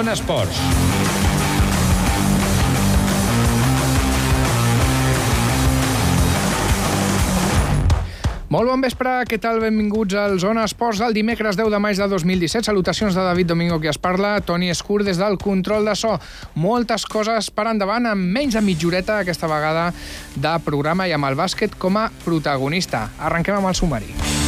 Zona Esports. Molt bon vespre, què tal? Benvinguts al Zona Esports del dimecres 10 de maig de 2017. Salutacions de David Domingo, qui es parla, Toni Escur des del control de so. Moltes coses per endavant, amb menys de mitja horeta aquesta vegada de programa i amb el bàsquet com a protagonista. Arrenquem amb el sumari.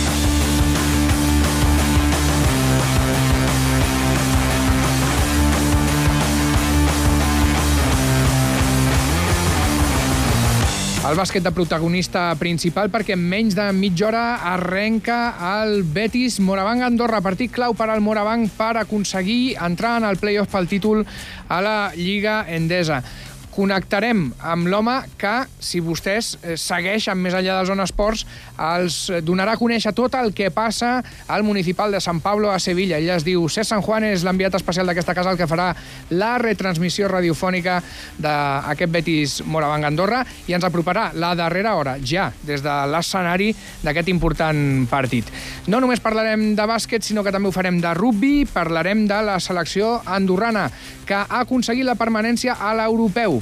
El bàsquet de protagonista principal perquè en menys de mitja hora arrenca el Betis Morabanc Andorra, partit clau per al Morabanc per aconseguir entrar en el playoff pel títol a la Lliga Endesa connectarem amb l'home que, si vostès eh, segueixen més enllà de Zona Esports, els donarà a conèixer tot el que passa al municipal de San Pablo a Sevilla. Ell es diu Cés San Juan, és l'enviat especial d'aquesta casa, el que farà la retransmissió radiofònica d'aquest Betis Morabanc Andorra i ens aproparà la darrera hora, ja, des de l'escenari d'aquest important partit. No només parlarem de bàsquet, sinó que també ho farem de rugby, parlarem de la selecció andorrana, que ha aconseguit la permanència a l'europeu.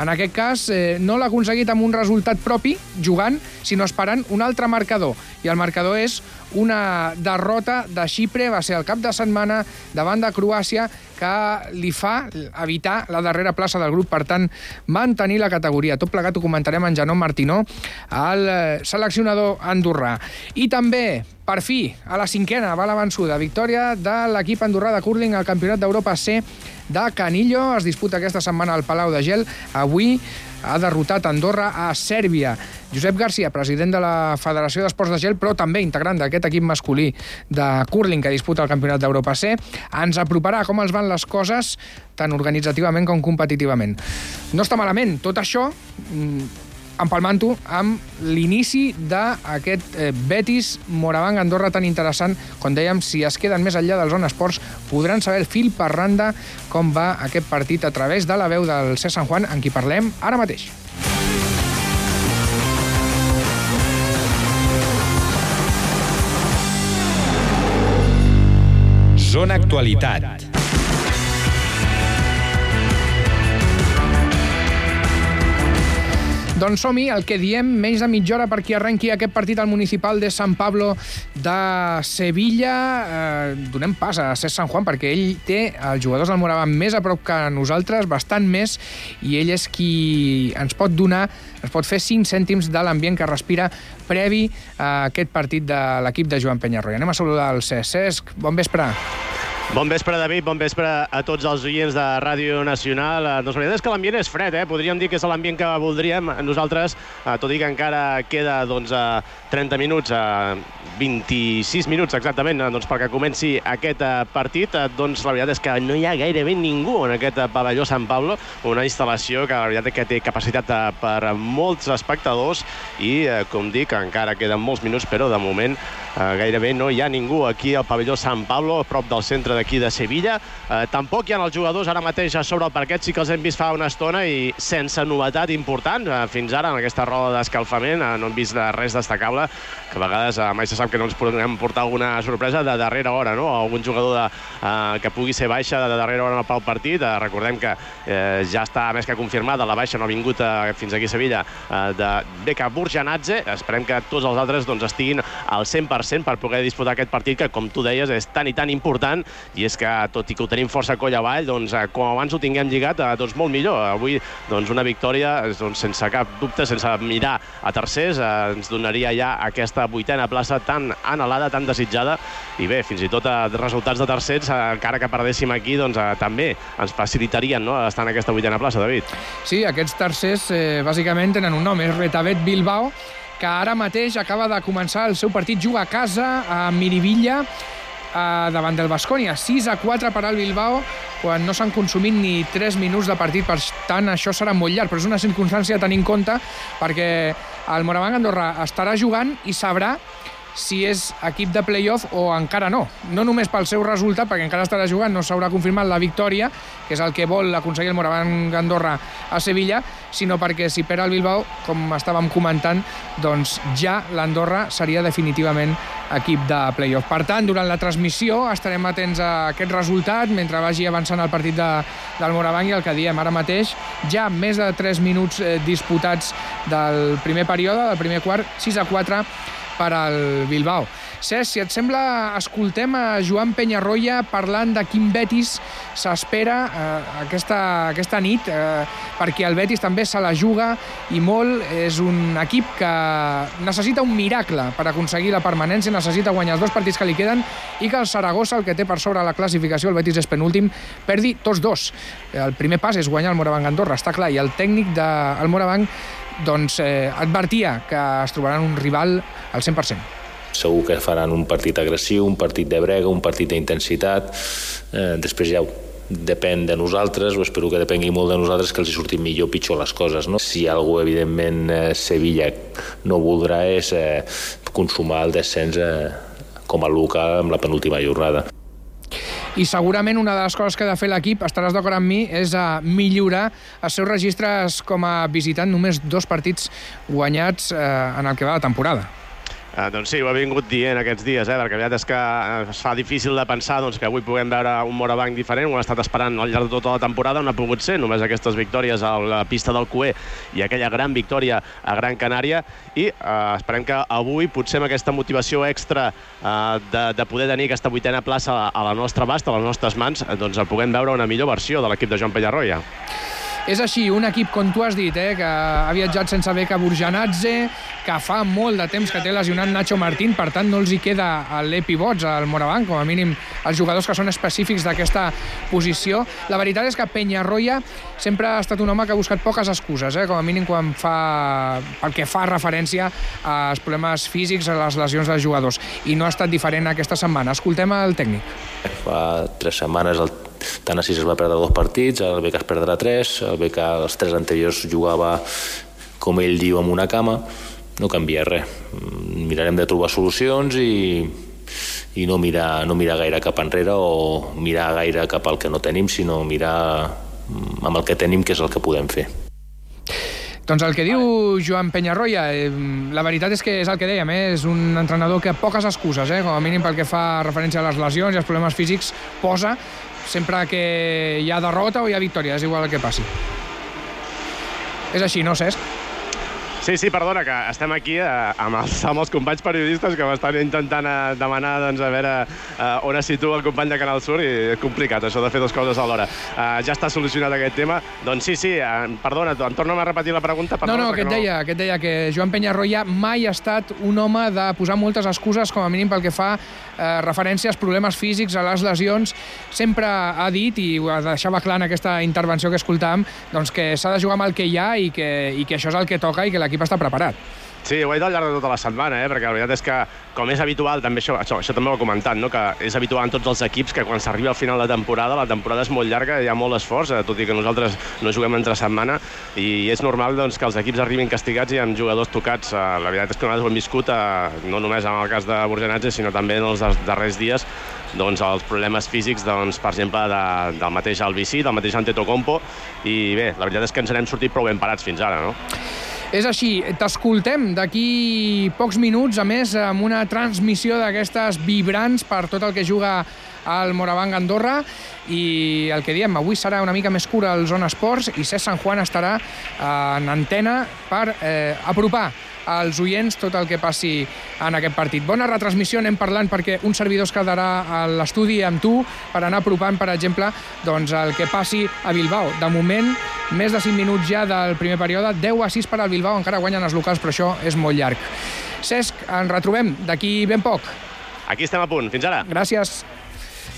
En aquest cas, eh, no l'ha aconseguit amb un resultat propi, jugant, sinó esperant un altre marcador. I el marcador és una derrota de Xipre, va ser el cap de setmana davant de Croàcia, que li fa evitar la darrera plaça del grup, per tant, mantenir la categoria. Tot plegat ho comentarem en Janó Martinó, el eh, seleccionador andorrà. I també, per fi, a la cinquena, va la vençuda. Victòria de l'equip andorrà de curling al Campionat d'Europa C de Canillo. Es disputa aquesta setmana al Palau de Gel. Avui ha derrotat Andorra a Sèrbia. Josep Garcia, president de la Federació d'Esports de Gel, però també integrant d'aquest equip masculí de curling que disputa el Campionat d'Europa C, ens aproparà com els van les coses tant organitzativament com competitivament. No està malament. Tot això mm, empalmant-ho amb l'inici d'aquest eh, Betis Morabanc Andorra tan interessant. Com dèiem, si es queden més enllà del zona esports, podran saber el fil per randa com va aquest partit a través de la veu del C. San Juan, en qui parlem ara mateix. Zona Actualitat. Doncs som-hi, el que diem, menys de mitja hora perquè arrenqui aquest partit al municipal de San Pablo de Sevilla. Eh, donem pas a Cés San Juan perquè ell té els jugadors del Moravan més a prop que nosaltres, bastant més, i ell és qui ens pot donar, ens pot fer 5 cèntims de l'ambient que respira previ a aquest partit de l'equip de Joan Penyarroia. Anem a saludar el Cés. Cesc, bon vespre. Bon vespre, David. Bon vespre a tots els oients de Ràdio Nacional. Eh, doncs la veritat és que l'ambient és fred, eh? Podríem dir que és l'ambient que voldríem nosaltres, eh, tot i que encara queda doncs, 30 minuts, 26 minuts exactament, doncs, perquè comenci aquest partit. Doncs la veritat és que no hi ha gairebé ningú en aquest pavelló Sant Pablo, una instal·lació que la veritat és que té capacitat per molts espectadors i, com dic, encara queden molts minuts, però de moment gairebé no hi ha ningú aquí al pavelló Sant Pablo, prop del centre d'aquí de Sevilla. Eh, tampoc hi ha els jugadors ara mateix a sobre el parquet, sí que els hem vist fa una estona i sense novetat important. Eh, fins ara, en aquesta roda d'escalfament, eh, no hem vist res destacable, que a vegades eh, mai se sap que no ens podem portar alguna sorpresa de darrera hora, no? algun jugador de, eh, que pugui ser baixa de darrera hora pel partit. Eh, recordem que eh, ja està més que confirmada la baixa, no ha vingut eh, fins aquí a Sevilla, eh, de Beka Burjanadze. Esperem que tots els altres doncs, estiguin al 100% per poder disputar aquest partit que, com tu deies, és tan i tan important i és que, tot i que ho tenim força coll avall, doncs, eh, com abans ho tinguem lligat, eh, doncs molt millor. Avui, doncs, una victòria, doncs, sense cap dubte, sense mirar a tercers, eh, ens donaria ja aquesta vuitena plaça tan anhelada, tan desitjada, i bé, fins i tot eh, resultats de tercers, eh, encara que perdéssim aquí, doncs eh, també ens facilitarien no, estar en aquesta vuitena plaça, David. Sí, aquests tercers eh, bàsicament tenen un nom, és Retabet Bilbao, que ara mateix acaba de començar el seu partit, juga a casa, a Miribilla, eh, davant del Bascònia. 6 a 4 per al Bilbao, quan no s'han consumit ni 3 minuts de partit, per tant això serà molt llarg, però és una circumstància a tenir en compte perquè el Morabanc Andorra estarà jugant i sabrà si és equip de playoff o encara no. No només pel seu resultat, perquè encara estarà jugant, no s'haurà confirmat la victòria, que és el que vol aconseguir el Moraván Andorra a Sevilla, sinó perquè si per al Bilbao, com estàvem comentant, doncs ja l'Andorra seria definitivament equip de playoff. Per tant, durant la transmissió estarem atents a aquest resultat mentre vagi avançant el partit de, del Moraván i el que diem ara mateix, ja més de 3 minuts eh, disputats del primer període, del primer quart, 6 a 4 per al Bilbao. Cesc, si et sembla, escoltem a Joan Penyarroia parlant de quin Betis s'espera eh, aquesta, aquesta nit, eh, perquè el Betis també se la juga i molt. És un equip que necessita un miracle per aconseguir la permanència, necessita guanyar els dos partits que li queden i que el Saragossa, el que té per sobre la classificació, el Betis és penúltim, perdi tots dos. El primer pas és guanyar el Morabanc Andorra, està clar, i el tècnic del Morabanc doncs, eh, advertia que es trobaran un rival al 100%. Segur que faran un partit agressiu, un partit de brega, un partit d'intensitat. Eh, després ja depèn de nosaltres, o espero que depengui molt de nosaltres, que els hi surtin millor o pitjor les coses. No? Si algú, evidentment, eh, Sevilla no voldrà és eh, consumar el descens eh, com a local amb la penúltima jornada. I segurament una de les coses que ha de fer l'equip, estaràs d'acord amb mi, és a millorar els seus registres com a visitant, només dos partits guanyats eh, en el que va de temporada. Uh, doncs sí, ho ha vingut dient aquests dies, eh, perquè la veritat és que eh, es fa difícil de pensar doncs, que avui puguem veure un Morabanc diferent, ho han estat esperant al llarg de tota la temporada, no ha pogut ser, només aquestes victòries a la pista del Cué i aquella gran victòria a Gran Canària, i uh, esperem que avui, potser amb aquesta motivació extra uh, de, de poder tenir aquesta vuitena plaça a la nostra abast, a les nostres mans, doncs el puguem veure una millor versió de l'equip de Joan Pellarroia. És així, un equip, com tu has dit, eh, que ha viatjat sense beca Burjanadze, que fa molt de temps que té lesionat Nacho Martín, per tant no els hi queda l'Epibots al Morabanc, com a mínim els jugadors que són específics d'aquesta posició. La veritat és que Peñarroya sempre ha estat un home que ha buscat poques excuses, eh, com a mínim quan fa, pel que fa referència als problemes físics, a les lesions dels jugadors. I no ha estat diferent aquesta setmana. Escoltem el tècnic. Fa tres setmanes el 6 es va perdre dos partits, el BK es perdrà tres, el BK els tres anteriors jugava, com ell diu, amb una cama, no canvia res. Mirarem de trobar solucions i, i no mirar, no mirar gaire cap enrere o mirar gaire cap al que no tenim, sinó mirar amb el que tenim, que és el que podem fer. Doncs el que diu Joan Penyarroia, eh, la veritat és que és el que dèiem, eh, és un entrenador que poques excuses, eh, com a mínim pel que fa referència a les lesions i als problemes físics, posa sempre que hi ha derrota o hi ha victòria, és igual el que passi. És així, no, Cesc? Sí, sí, perdona, que estem aquí eh, amb, els, amb els companys periodistes que m'estan intentant eh, demanar doncs, a veure eh, on es situa el company de Canal Sur i és complicat això de fer dues coses alhora. Eh, ja està solucionat aquest tema. Doncs sí, sí, eh, perdona, em torna'm a repetir la pregunta. no, no, que et, deia, que et deia que Joan Penyarroia mai ha estat un home de posar moltes excuses, com a mínim pel que fa eh, referència als problemes físics, a les lesions. Sempre ha dit, i ho deixava clar en aquesta intervenció que escoltàvem, doncs que s'ha de jugar amb el que hi ha i que, i que això és el que toca i que l'equip està preparat. Sí, ho he dit al llarg de tota la setmana, eh? perquè la veritat és que, com és habitual, també això, això, això també ho he comentat, no? que és habitual en tots els equips que quan s'arriba al final de temporada, la temporada és molt llarga, hi ha molt esforç, eh? tot i que nosaltres no juguem entre setmana, i és normal doncs, que els equips arribin castigats i amb jugadors tocats. Eh, la veritat és que nosaltres ho hem viscut, eh, no només en el cas de Borgenatge, sinó també en els darrers dies, doncs, els problemes físics, doncs, per exemple, de, del mateix Albicí, del mateix Antetokounmpo, i bé, la veritat és que ens n'hem sortit prou ben parats fins ara, no? És així, t'escoltem d'aquí pocs minuts, a més, amb una transmissió d'aquestes vibrants per tot el que juga al Morabanc Andorra. I el que diem, avui serà una mica més cura el Zona Esports i Cesc Sant Juan estarà en antena per eh, apropar als oients tot el que passi en aquest partit. Bona retransmissió, anem parlant perquè un servidor es quedarà a l'estudi amb tu per anar apropant, per exemple, doncs el que passi a Bilbao. De moment, més de 5 minuts ja del primer període, 10 a 6 per al Bilbao, encara guanyen els locals, però això és molt llarg. Cesc, ens retrobem d'aquí ben poc. Aquí estem a punt. Fins ara. Gràcies.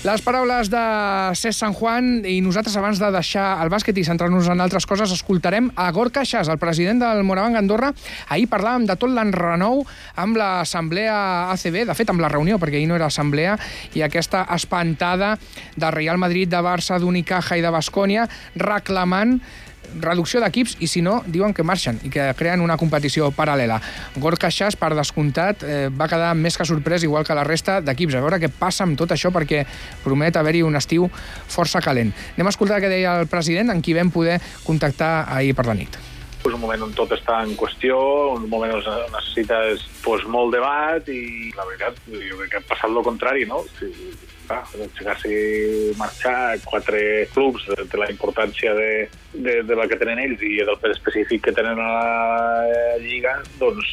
Les paraules de Cesc San Juan i nosaltres abans de deixar el bàsquet i centrar-nos en altres coses escoltarem a Gorka Xas, el president del Moravang Andorra. Ahir parlàvem de tot l'enrenou amb l'assemblea ACB, de fet amb la reunió, perquè ahir no era assemblea, i aquesta espantada de Real Madrid, de Barça, d'Unicaja i de Bascònia reclamant reducció d'equips i si no, diuen que marxen i que creen una competició paral·lela. Gorka Xas, per descomptat, eh, va quedar més que sorprès, igual que la resta d'equips. A veure què passa amb tot això, perquè promet haver-hi un estiu força calent. Anem a escoltar què deia el president, en qui vam poder contactar ahir per la nit és un moment on tot està en qüestió, un moment on necessites pues, molt debat i la veritat, jo crec que ha passat el contrari, no? Si, clar, si marxar quatre clubs de, de la importància de, de, de la que tenen ells i del pes específic que tenen a la Lliga, doncs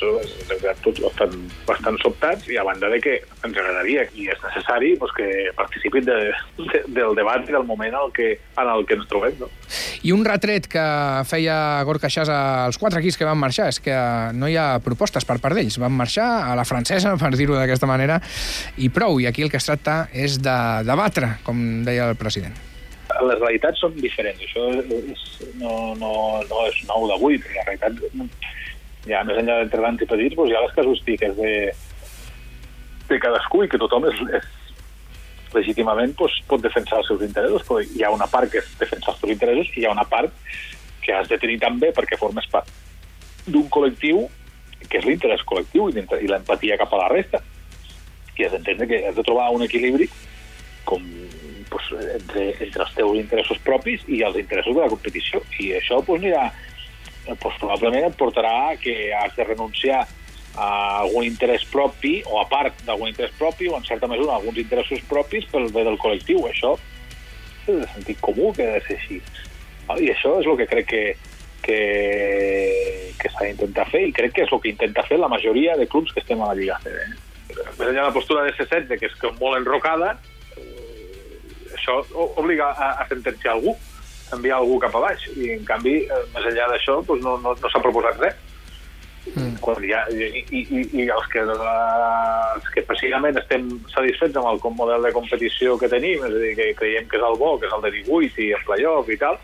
veritat tots estan bastant sobtats i a banda de que ens agradaria i és necessari doncs, que participin de, de, del debat i del moment en el que, en el que ens trobem. No? I un retret que feia Gorka Xas als quatre equips que van marxar és que no hi ha propostes per part d'ells. Van marxar a la francesa, per dir-ho d'aquesta manera, i prou. I aquí el que es tracta és de debatre, com deia el president. Les realitats són diferents, això és, no, no, no és nou d'avui, però la realitat, ja més enllà d'entre grans i petits, doncs hi ha les casuístiques de, de cadascú i que tothom és, és legítimament doncs, pot defensar els seus interessos, però hi ha una part que és defensar els teus interessos i hi ha una part que has de tenir també perquè formes part d'un col·lectiu que és l'interès col·lectiu i l'empatia cap a la resta. I has d'entendre que has de trobar un equilibri com pues, entre, entre els teus interessos propis i els interessos de la competició. I això pues, anirà, pues, probablement et portarà que has de renunciar a algun interès propi o a part d'algun interès propi o en certa mesura alguns interessos propis pel bé del col·lectiu. Això és de sentit comú que ha de ser així. I això és el que crec que, que, que s'ha d'intentar fer i crec que és el que intenta fer la majoria de clubs que estem a la Lliga CB. Més enllà de la postura de C16, que és com molt enrocada, això obliga a, a sentenciar algú, enviar algú cap a baix, i en canvi, eh, més enllà d'això, doncs no, no, no s'ha proposat res. Mm. Quan ha, i, i, i els que, els que precisament estem satisfets amb el model de competició que tenim, és a dir, que creiem que és el bo, que és el de 18 i el playoff i tal,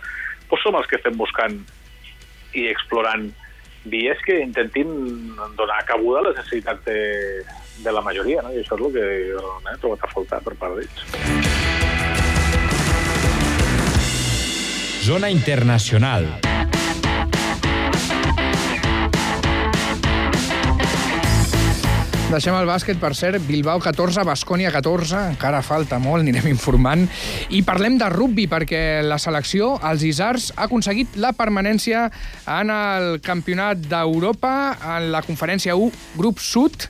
doncs som els que estem buscant i explorant vies que intentin donar cabuda a les necessitats de, de la majoria, no? i això és el que jo he trobat a faltar per part d'ells. Zona Internacional. Deixem el bàsquet, per cert, Bilbao 14, Bascònia 14, encara falta molt, anirem informant. I parlem de rugby, perquè la selecció, els Isars, ha aconseguit la permanència en el Campionat d'Europa, en la conferència 1, grup sud,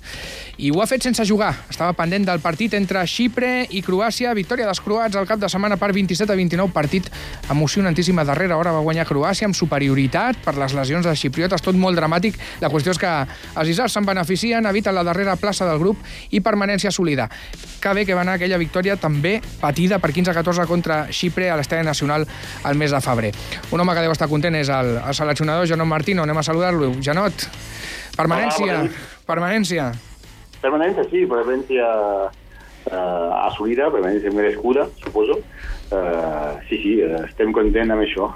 i ho ha fet sense jugar. Estava pendent del partit entre Xipre i Croàcia. Victòria dels croats al cap de setmana per 27 a 29. Partit emocionantíssima darrera hora va guanyar Croàcia amb superioritat per les lesions dels xipriotes. Tot molt dramàtic. La qüestió és que els Isars se'n beneficien, eviten la darrera plaça del grup i permanència assolida. Que bé que va anar aquella victòria també patida per 15 a 14 contra Xipre a l'estadi nacional al mes de febrer. Un home que deu estar content és el, el seleccionador Janot Martino. Anem a saludar-lo. Janot, permanència. Permanència. Permanència, sí, permanència eh, assolida, permanència merescuda, suposo. Eh, sí, sí, estem contents amb això.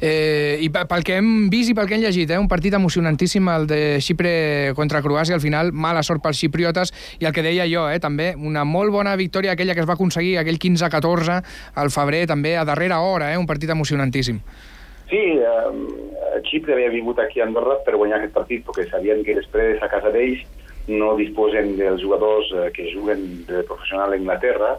Eh, I pel que hem vist i pel que hem llegit, eh, un partit emocionantíssim el de Xipre contra Croàcia, al final mala sort pels xipriotes, i el que deia jo, eh, també, una molt bona victòria aquella que es va aconseguir, aquell 15-14 al febrer, també a darrera hora, eh, un partit emocionantíssim. Sí, eh, Xipre havia vingut aquí a Andorra per guanyar aquest partit, perquè sabien que després a casa d'ells no disposen dels jugadors eh, que juguen de professional a Anglaterra,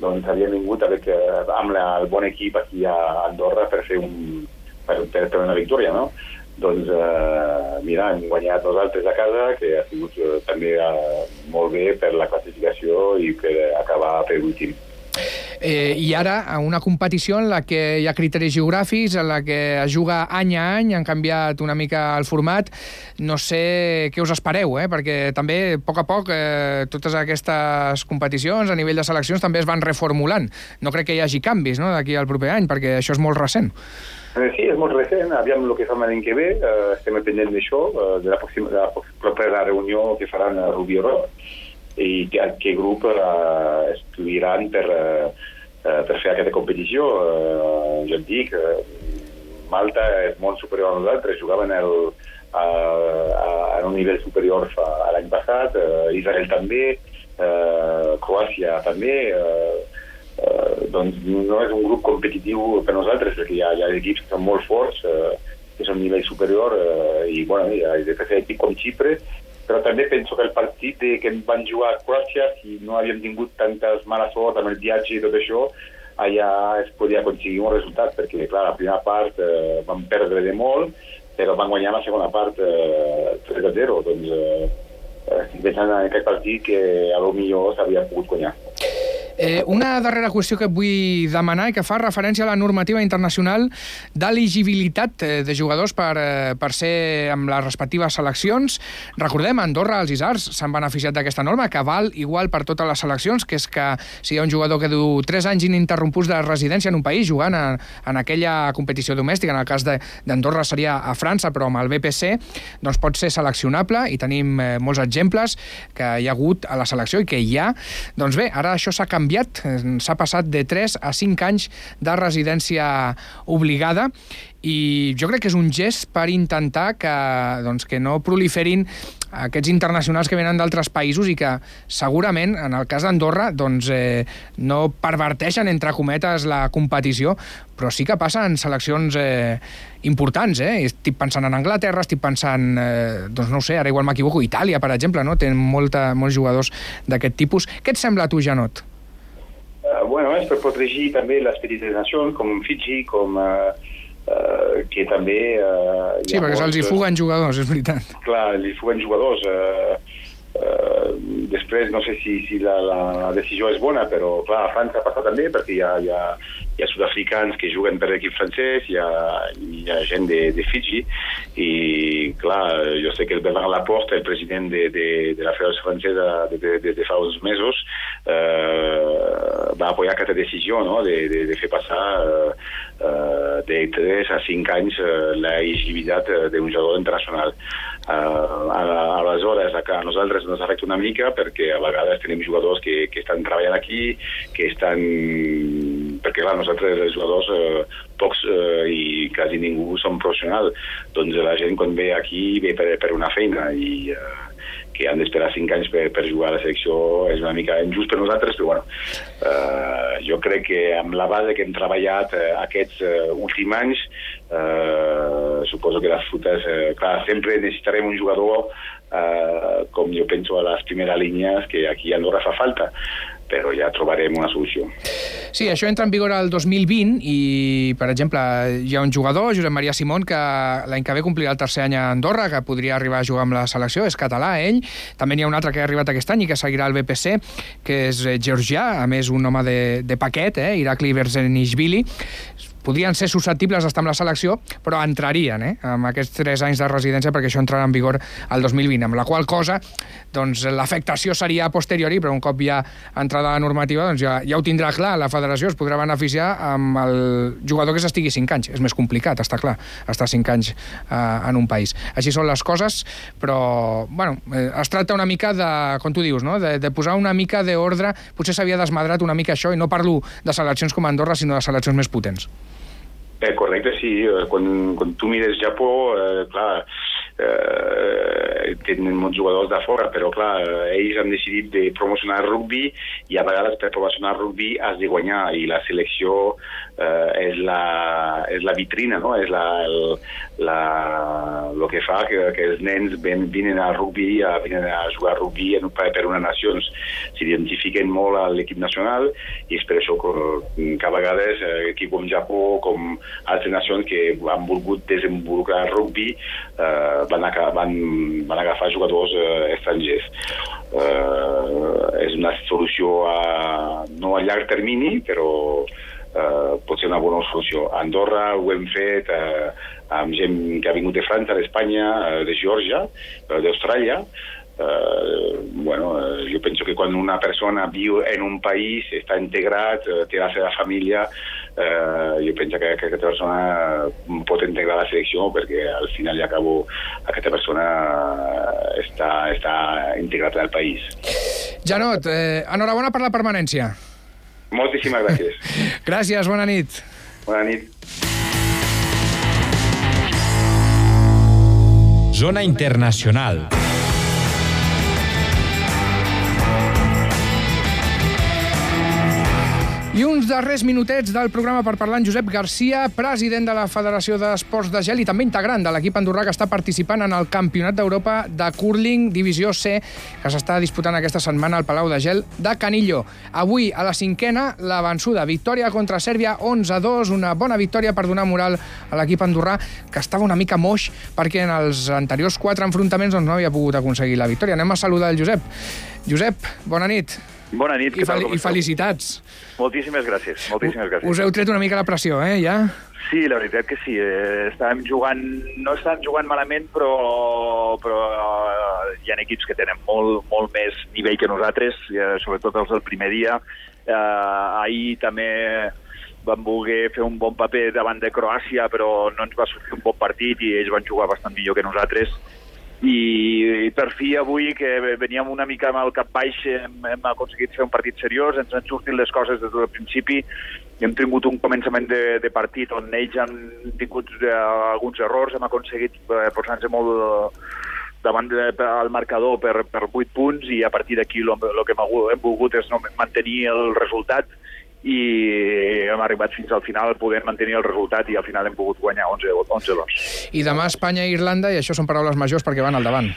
doncs havien vingut a que, amb la, el bon equip aquí a Andorra per fer un, per, per, per una victòria, no? Doncs, eh, mira, hem guanyat nosaltres a casa, que ha sigut eh, també eh, molt bé per la classificació i per acabar per últim. Eh, I ara, a una competició en la que hi ha criteris geogràfics, en la que es juga any a any, han canviat una mica el format, no sé què us espereu, eh? perquè també, a poc a poc, eh, totes aquestes competicions a nivell de seleccions també es van reformulant. No crec que hi hagi canvis no? d'aquí al proper any, perquè això és molt recent. Eh, sí, és molt recent. Aviam el que fa l'any que ve. Eh, estem pendents d'això, eh, de, la pròxima, de la propera reunió que faran a Rubio Rock i que, que grup eh, estudiaran per, eh, eh, per fer aquesta competició. Eh, jo et dic, eh, Malta és molt superior a nosaltres, jugaven el, a, a, a un nivell superior fa, l'any passat, eh, Israel també, eh, Croàcia també, eh, eh, doncs no és un grup competitiu per nosaltres, perquè hi ha, hi ha equips que són molt forts, eh, que són a nivell superior, eh, i bueno, hi ha de fer equip com Xipre, però també penso que el partit que van jugar a Croàcia, si no havíem tingut tantes mala sort amb el viatge i tot això, allà es podia aconseguir un resultat, perquè, clar, la primera part eh, van perdre de molt, però van guanyar la segona part eh, 3 a 0, doncs eh, estic pensant en aquest partit que a lo millor s'havia pogut guanyar. Eh, una darrera qüestió que vull demanar i que fa referència a la normativa internacional d'elegibilitat eh, de jugadors per, eh, per ser amb les respectives seleccions. Recordem, Andorra, els Isars s'han beneficiat d'aquesta norma, que val igual per totes les seleccions, que és que si hi ha un jugador que du 3 anys ininterromputs de residència en un país jugant en, en aquella competició domèstica, en el cas d'Andorra seria a França, però amb el BPC, doncs pot ser seleccionable i tenim eh, molts exemples que hi ha hagut a la selecció i que hi ha. Doncs bé, ara això s'ha canviat canviat, s'ha passat de 3 a 5 anys de residència obligada i jo crec que és un gest per intentar que, doncs, que no proliferin aquests internacionals que venen d'altres països i que segurament, en el cas d'Andorra, doncs, eh, no perverteixen, entre cometes, la competició, però sí que passa en seleccions eh, importants. Eh? Estic pensant en Anglaterra, estic pensant, eh, doncs no sé, ara igual m'equivoco, Itàlia, per exemple, no? tenen molta, molts jugadors d'aquest tipus. Què et sembla a tu, Janot? Uh, bueno, és per protegir també l'esperit de nació, com Fiji, com... Uh, uh, que també... Uh, sí, perquè se'ls hi fuguen jugadors, és veritat. Clar, li fuguen jugadors. Uh, uh, després no sé si, si la, la, la decisió és bona, però clar, a França passa també perquè hi ha, hi ha, hi ha sud-africans que juguen per l'equip francès, hi ha, hi ha gent de, de Fiji, i clar, jo sé que el Bernard Laporte, el president de, de, de la Federació Francesa de, de, de, de fa uns mesos, eh, va apoyar aquesta decisió no? de, de, de fer passar eh, de 3 a 5 anys eh, la elegibilitat d'un jugador internacional. Uh, aleshores, a nosaltres ens afecta una mica perquè a vegades tenim jugadors que, que estan treballant aquí, que estan... perquè clar, els jugadors eh, pocs eh, i quasi ningú som professional, doncs la gent quan ve aquí ve per, per una feina i eh, que han d'esperar 5 anys per, per jugar a la selecció és una mica injust per nosaltres, però bueno, eh, jo crec que amb la base que hem treballat eh, aquests eh, últims anys eh, suposo que les futes, eh, clar, sempre necessitarem un jugador eh, com jo penso a les primeres línies que aquí a Andorra fa falta però ja trobarem una solució. Sí, això entra en vigor el 2020 i, per exemple, hi ha un jugador, Josep Maria Simón, que l'any que ve complirà el tercer any a Andorra, que podria arribar a jugar amb la selecció, és català, ell. També n'hi ha un altre que ha arribat aquest any i que seguirà al BPC, que és georgià, a més un home de, de paquet, eh, Irakli Berzenishvili podrien ser susceptibles d'estar amb la selecció, però entrarien eh, amb aquests 3 anys de residència perquè això entrarà en vigor el 2020, amb la qual cosa doncs, l'afectació seria a posteriori, però un cop ja entrada la normativa doncs ja, ja ho tindrà clar, la federació es podrà beneficiar amb el jugador que s'estigui 5 anys. És més complicat, està clar, estar 5 anys eh, en un país. Així són les coses, però bueno, eh, es tracta una mica de, com tu dius, no? de, de posar una mica d'ordre, potser s'havia desmadrat una mica això, i no parlo de seleccions com Andorra, sinó de seleccions més potents. Eh, correcte, sí. Eh, quan, quan tu mires Japó, eh, clar, eh, tenen molts jugadors de fora, però clar, ells han decidit de promocionar el rugby i a vegades per promocionar el rugby has de guanyar i la selecció eh, és, la, és la vitrina, no? és la, el, la, el que fa que, que els nens ven, vinen al rugby, a, vinen a jugar a rugby en, per, per una nació, s'identifiquen molt a l'equip nacional i és per això que, que a vegades eh, equip com Japó, com altres nacions que han volgut desenvolupar el rugby eh, van, van, van agafar jugadors eh, estrangers. Eh, és una solució a, no a llarg termini, però eh, pot ser una bona solució. A Andorra ho hem fet eh, amb gent que ha vingut de França, d'Espanya, eh, de Geòrgia, eh, d'Austràlia, eh, bueno, eh, jo penso que quan una persona viu en un país, està integrat, eh, té la seva família, eh, jo penso que, que aquesta persona pot integrar la selecció perquè al final i acabo aquesta persona està, està integrat en el país. Janot, eh, enhorabona per la permanència. Moltíssimes gràcies. gràcies, bona nit. Bona nit. Zona Internacional. I uns darrers minutets del programa per parlar amb Josep Garcia, president de la Federació d'Esports de Gel i també integrant de l'equip andorrà que està participant en el Campionat d'Europa de Curling Divisió C, que s'està disputant aquesta setmana al Palau de Gel de Canillo. Avui, a la cinquena, la vençuda. Victòria contra Sèrbia, 11-2, una bona victòria per donar moral a l'equip andorrà, que estava una mica moix perquè en els anteriors quatre enfrontaments doncs, no havia pogut aconseguir la victòria. Anem a saludar el Josep. Josep, bona nit. Bona nit, I, fel i felicitats. Moltíssimes gràcies, moltíssimes gràcies. Us heu tret una mica la pressió, eh, ja? Sí, la veritat que sí. Eh, estàvem jugant, no estàvem jugant malament, però, però eh, hi ha equips que tenen molt, molt més nivell que nosaltres, eh, sobretot els del primer dia. Eh, ahir també van voler fer un bon paper davant de Croàcia, però no ens va sortir un bon partit i ells van jugar bastant millor que nosaltres i, i per fi avui que veníem una mica amb el cap baix hem, hem aconseguit fer un partit seriós, ens han sortit les coses des del principi i hem tingut un començament de, de partit on ells han tingut eh, alguns errors, hem aconseguit eh, posar-nos molt davant de, al marcador per, per 8 punts i a partir d'aquí el que hem volgut és no, mantenir el resultat i hem arribat fins al final podent mantenir el resultat i al final hem pogut guanyar 11-2. I demà Espanya i Irlanda, i això són paraules majors perquè van al davant.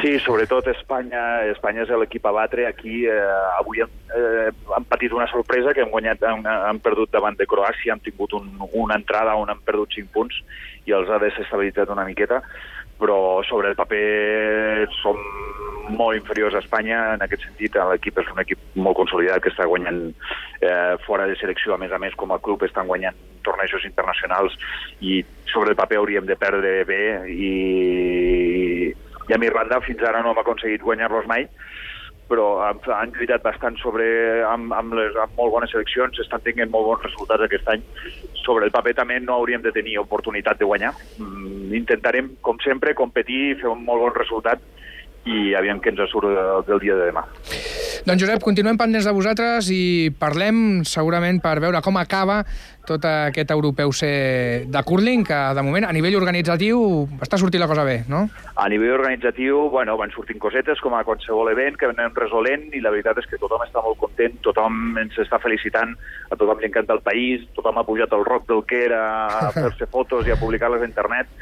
Sí, sobretot Espanya, Espanya és l'equip a batre. Aquí eh, avui hem, eh, han patit una sorpresa que hem guanyat, han, han perdut davant de Croàcia, han tingut un, una entrada on han perdut 5 punts i els ha desestabilitzat una miqueta, però sobre el paper som molt inferiors a Espanya en aquest sentit. L'equip és un equip molt consolidat que està guanyant eh, fora de selecció. A més a més, com a club estan guanyant tornejos internacionals i sobre el paper hauríem de perdre bé i, i amb Irlanda fins ara no hem aconseguit guanyar-los mai però han, han lluitat bastant sobre, amb, amb, les, amb molt bones seleccions, estan tenint molt bons resultats aquest any. Sobre el paper també no hauríem de tenir oportunitat de guanyar. Intentarem, com sempre, competir, fer un molt bon resultat i aviam què ens surt del dia de demà. Doncs Josep, continuem pendents de vosaltres i parlem segurament per veure com acaba tot aquest europeu ser de curling, que de moment a nivell organitzatiu està sortint la cosa bé, no? A nivell organitzatiu, bueno, van sortint cosetes com a qualsevol event que anem resolent i la veritat és que tothom està molt content, tothom ens està felicitant, a tothom li encanta el país, tothom ha pujat el rock del que era a fer-se fotos i a publicar-les a internet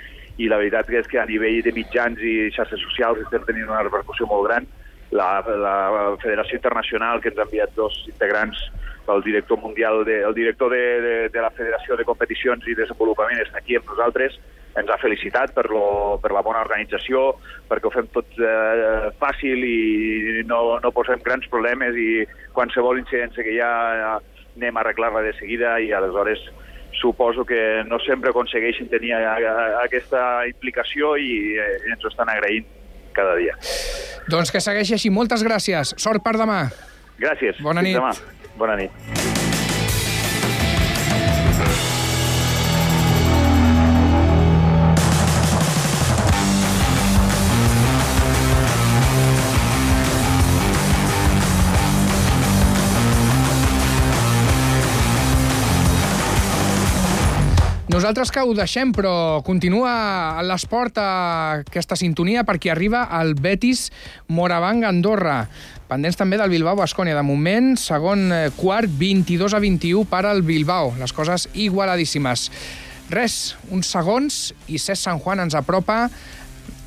i la veritat és que a nivell de mitjans i xarxes socials estem tenint una repercussió molt gran. La, la Federació Internacional, que ens ha enviat dos integrants, el director mundial, de, el director de, de, de la Federació de Competicions i Desenvolupament està aquí amb nosaltres, ens ha felicitat per, lo, per la bona organització, perquè ho fem tot eh, fàcil i no, no posem grans problemes i qualsevol incidència que hi ha anem a arreglar-la de seguida i aleshores suposo que no sempre aconsegueixin tenir aquesta implicació i eh, ens ho estan agraint cada dia. Doncs que segueixi així. Moltes gràcies. Sort per demà. Gràcies. Bona Fins nit. Demà. Bona nit. Nosaltres que ho deixem, però continua l'esport a aquesta sintonia perquè arriba el Betis Moravang Andorra. Pendents també del Bilbao Bascònia. De moment, segon eh, quart, 22 a 21 per al Bilbao. Les coses igualadíssimes. Res, uns segons i Cés San Juan ens apropa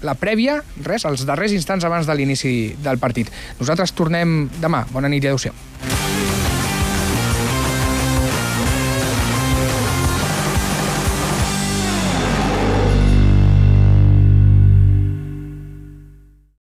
la prèvia, res, els darrers instants abans de l'inici del partit. Nosaltres tornem demà. Bona nit i adeu-siau.